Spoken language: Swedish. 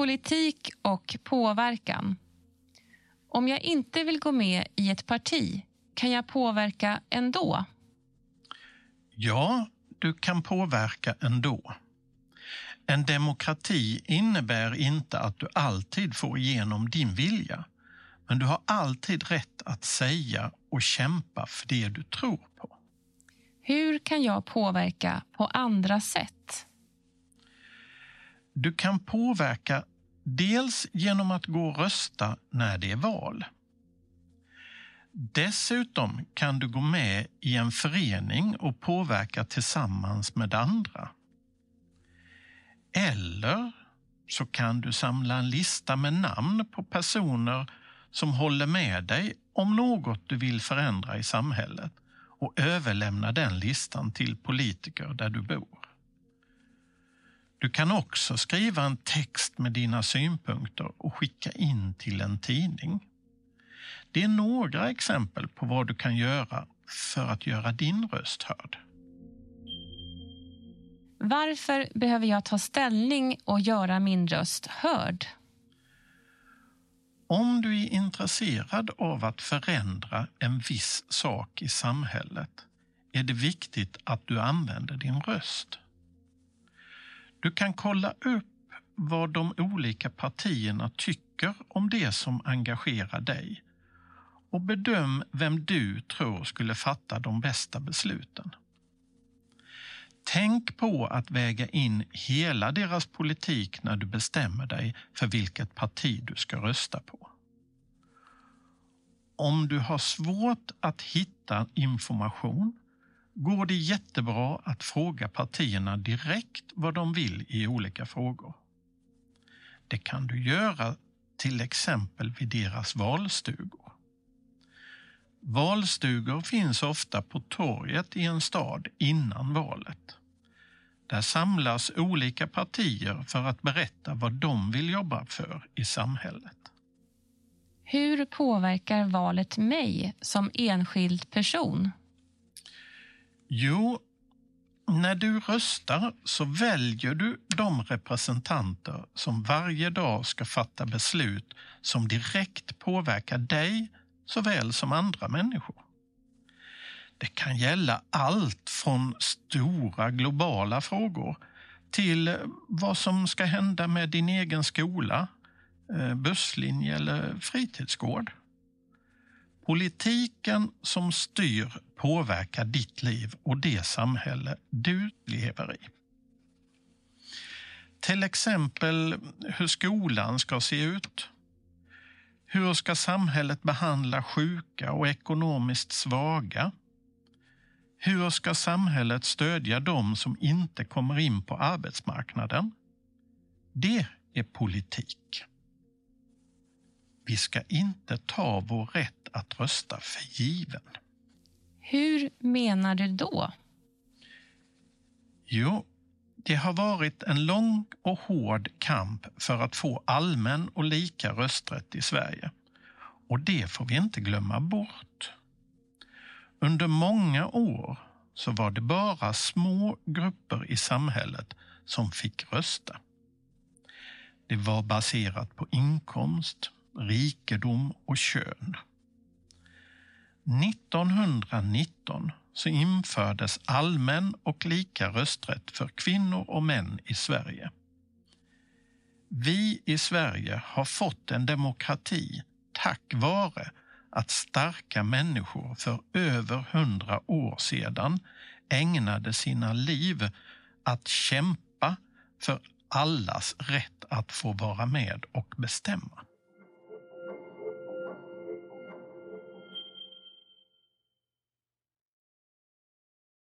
Politik och påverkan. Om jag inte vill gå med i ett parti, kan jag påverka ändå? Ja, du kan påverka ändå. En demokrati innebär inte att du alltid får igenom din vilja, men du har alltid rätt att säga och kämpa för det du tror på. Hur kan jag påverka på andra sätt? Du kan påverka dels genom att gå och rösta när det är val. Dessutom kan du gå med i en förening och påverka tillsammans med andra. Eller så kan du samla en lista med namn på personer som håller med dig om något du vill förändra i samhället och överlämna den listan till politiker där du bor. Du kan också skriva en text med dina synpunkter och skicka in till en tidning. Det är några exempel på vad du kan göra för att göra din röst hörd. Varför behöver jag ta ställning och göra min röst hörd? Om du är intresserad av att förändra en viss sak i samhället är det viktigt att du använder din röst. Du kan kolla upp vad de olika partierna tycker om det som engagerar dig och bedöm vem du tror skulle fatta de bästa besluten. Tänk på att väga in hela deras politik när du bestämmer dig för vilket parti du ska rösta på. Om du har svårt att hitta information går det jättebra att fråga partierna direkt vad de vill i olika frågor. Det kan du göra till exempel vid deras valstugor. Valstugor finns ofta på torget i en stad innan valet. Där samlas olika partier för att berätta vad de vill jobba för i samhället. Hur påverkar valet mig som enskild person? Jo, när du röstar så väljer du de representanter som varje dag ska fatta beslut som direkt påverkar dig såväl som andra människor. Det kan gälla allt från stora globala frågor till vad som ska hända med din egen skola, eh, busslinje eller fritidsgård. Politiken som styr påverkar ditt liv och det samhälle du lever i. Till exempel hur skolan ska se ut. Hur ska samhället behandla sjuka och ekonomiskt svaga? Hur ska samhället stödja dem som inte kommer in på arbetsmarknaden? Det är politik. Vi ska inte ta vår rätt att rösta för given. Hur menar du då? Jo, det har varit en lång och hård kamp för att få allmän och lika rösträtt i Sverige. Och det får vi inte glömma bort. Under många år så var det bara små grupper i samhället som fick rösta. Det var baserat på inkomst, rikedom och kön. 1919 så infördes allmän och lika rösträtt för kvinnor och män i Sverige. Vi i Sverige har fått en demokrati tack vare att starka människor för över hundra år sedan ägnade sina liv att kämpa för allas rätt att få vara med och bestämma.